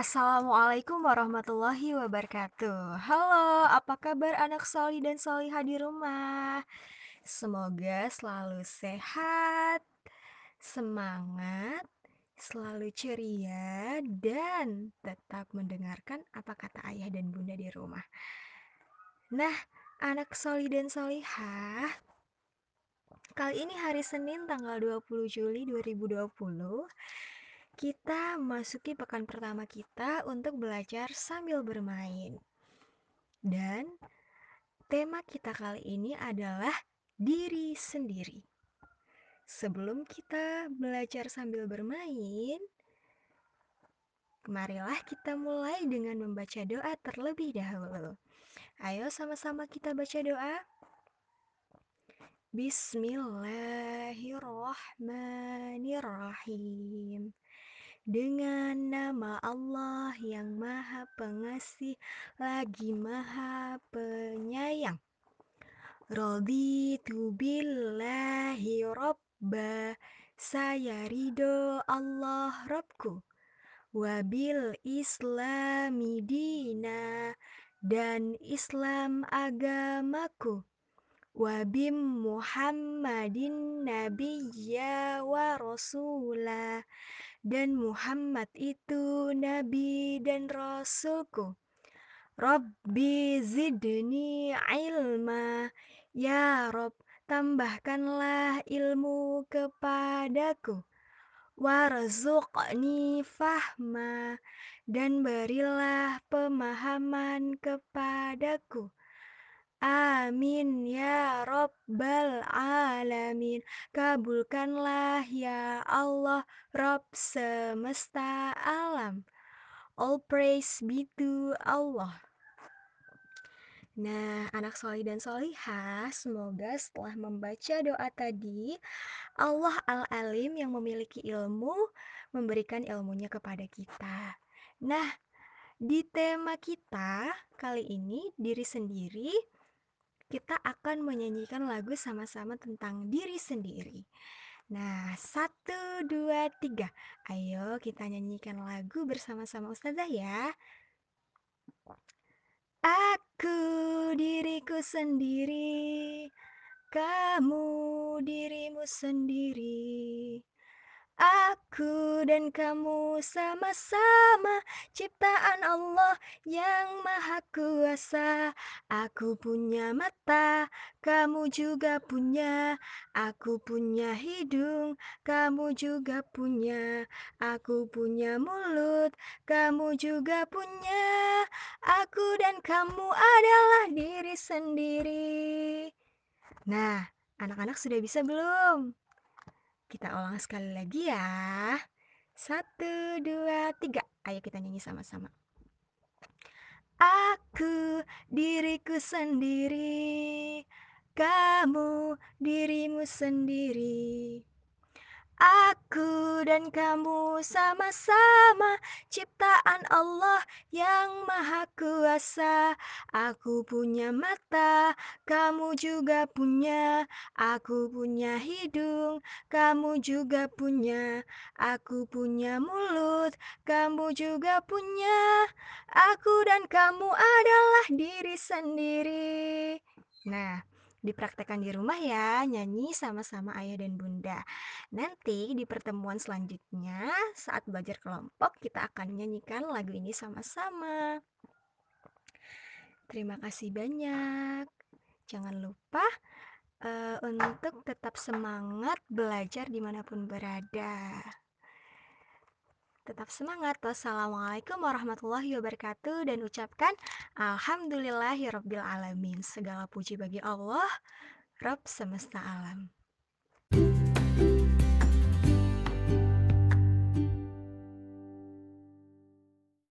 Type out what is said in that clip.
Assalamualaikum warahmatullahi wabarakatuh. Halo, apa kabar anak soli dan solihah di rumah? Semoga selalu sehat, semangat, selalu ceria, dan tetap mendengarkan apa kata ayah dan bunda di rumah. Nah, anak soli dan solihah, kali ini hari Senin tanggal 20 Juli 2020 kita masuki pekan pertama kita untuk belajar sambil bermain. Dan tema kita kali ini adalah diri sendiri. Sebelum kita belajar sambil bermain, marilah kita mulai dengan membaca doa terlebih dahulu. Ayo sama-sama kita baca doa. Bismillahirrahmanirrahim. Dengan nama Allah yang Maha Pengasih lagi Maha Penyayang. Raditu billahi robba Saya ridho Allah Robku Wabil islami dina Dan Islam agamaku Wabim Muhammadin nabiyya wa rasulah dan Muhammad itu nabi dan rasulku. Rabbi zidni ilma, ya Rob, tambahkanlah ilmu kepadaku. Warzuqni fahma, dan berilah pemahaman kepadaku. Amin ya Rabbal Alamin. Kabulkanlah ya Allah, Rabb semesta alam. All praise be to Allah. Nah, anak soli dan solihah, semoga setelah membaca doa tadi, Allah Al-Alim yang memiliki ilmu, memberikan ilmunya kepada kita. Nah, di tema kita kali ini, diri sendiri, kita akan menyanyikan lagu sama-sama tentang diri sendiri. Nah, satu, dua, tiga. Ayo kita nyanyikan lagu bersama-sama Ustazah ya. Aku diriku sendiri, kamu dirimu sendiri. Dan kamu sama-sama ciptaan Allah yang maha kuasa. Aku punya mata, kamu juga punya. Aku punya hidung, kamu juga punya. Aku punya mulut, kamu juga punya. Aku dan kamu adalah diri sendiri. Nah, anak-anak sudah bisa belum? Kita ulang sekali lagi ya. Satu, dua, tiga. Ayo kita nyanyi sama-sama. Aku diriku sendiri, kamu dirimu sendiri. Aku dan kamu sama-sama ciptaan Allah yang maha kuasa. Aku punya mata, kamu juga punya. Aku punya hidung, kamu juga punya. Aku punya mulut, kamu juga punya. Aku dan kamu adalah diri sendiri. Nah, Dipraktekkan di rumah ya, nyanyi sama-sama ayah dan bunda. Nanti di pertemuan selanjutnya, saat belajar kelompok, kita akan nyanyikan lagu ini sama-sama. Terima kasih banyak. Jangan lupa uh, untuk tetap semangat belajar di mana pun berada. Tetap semangat. Wassalamualaikum warahmatullahi wabarakatuh dan ucapkan Alhamdulillahirabbil alamin. Segala puji bagi Allah, Rabb semesta alam.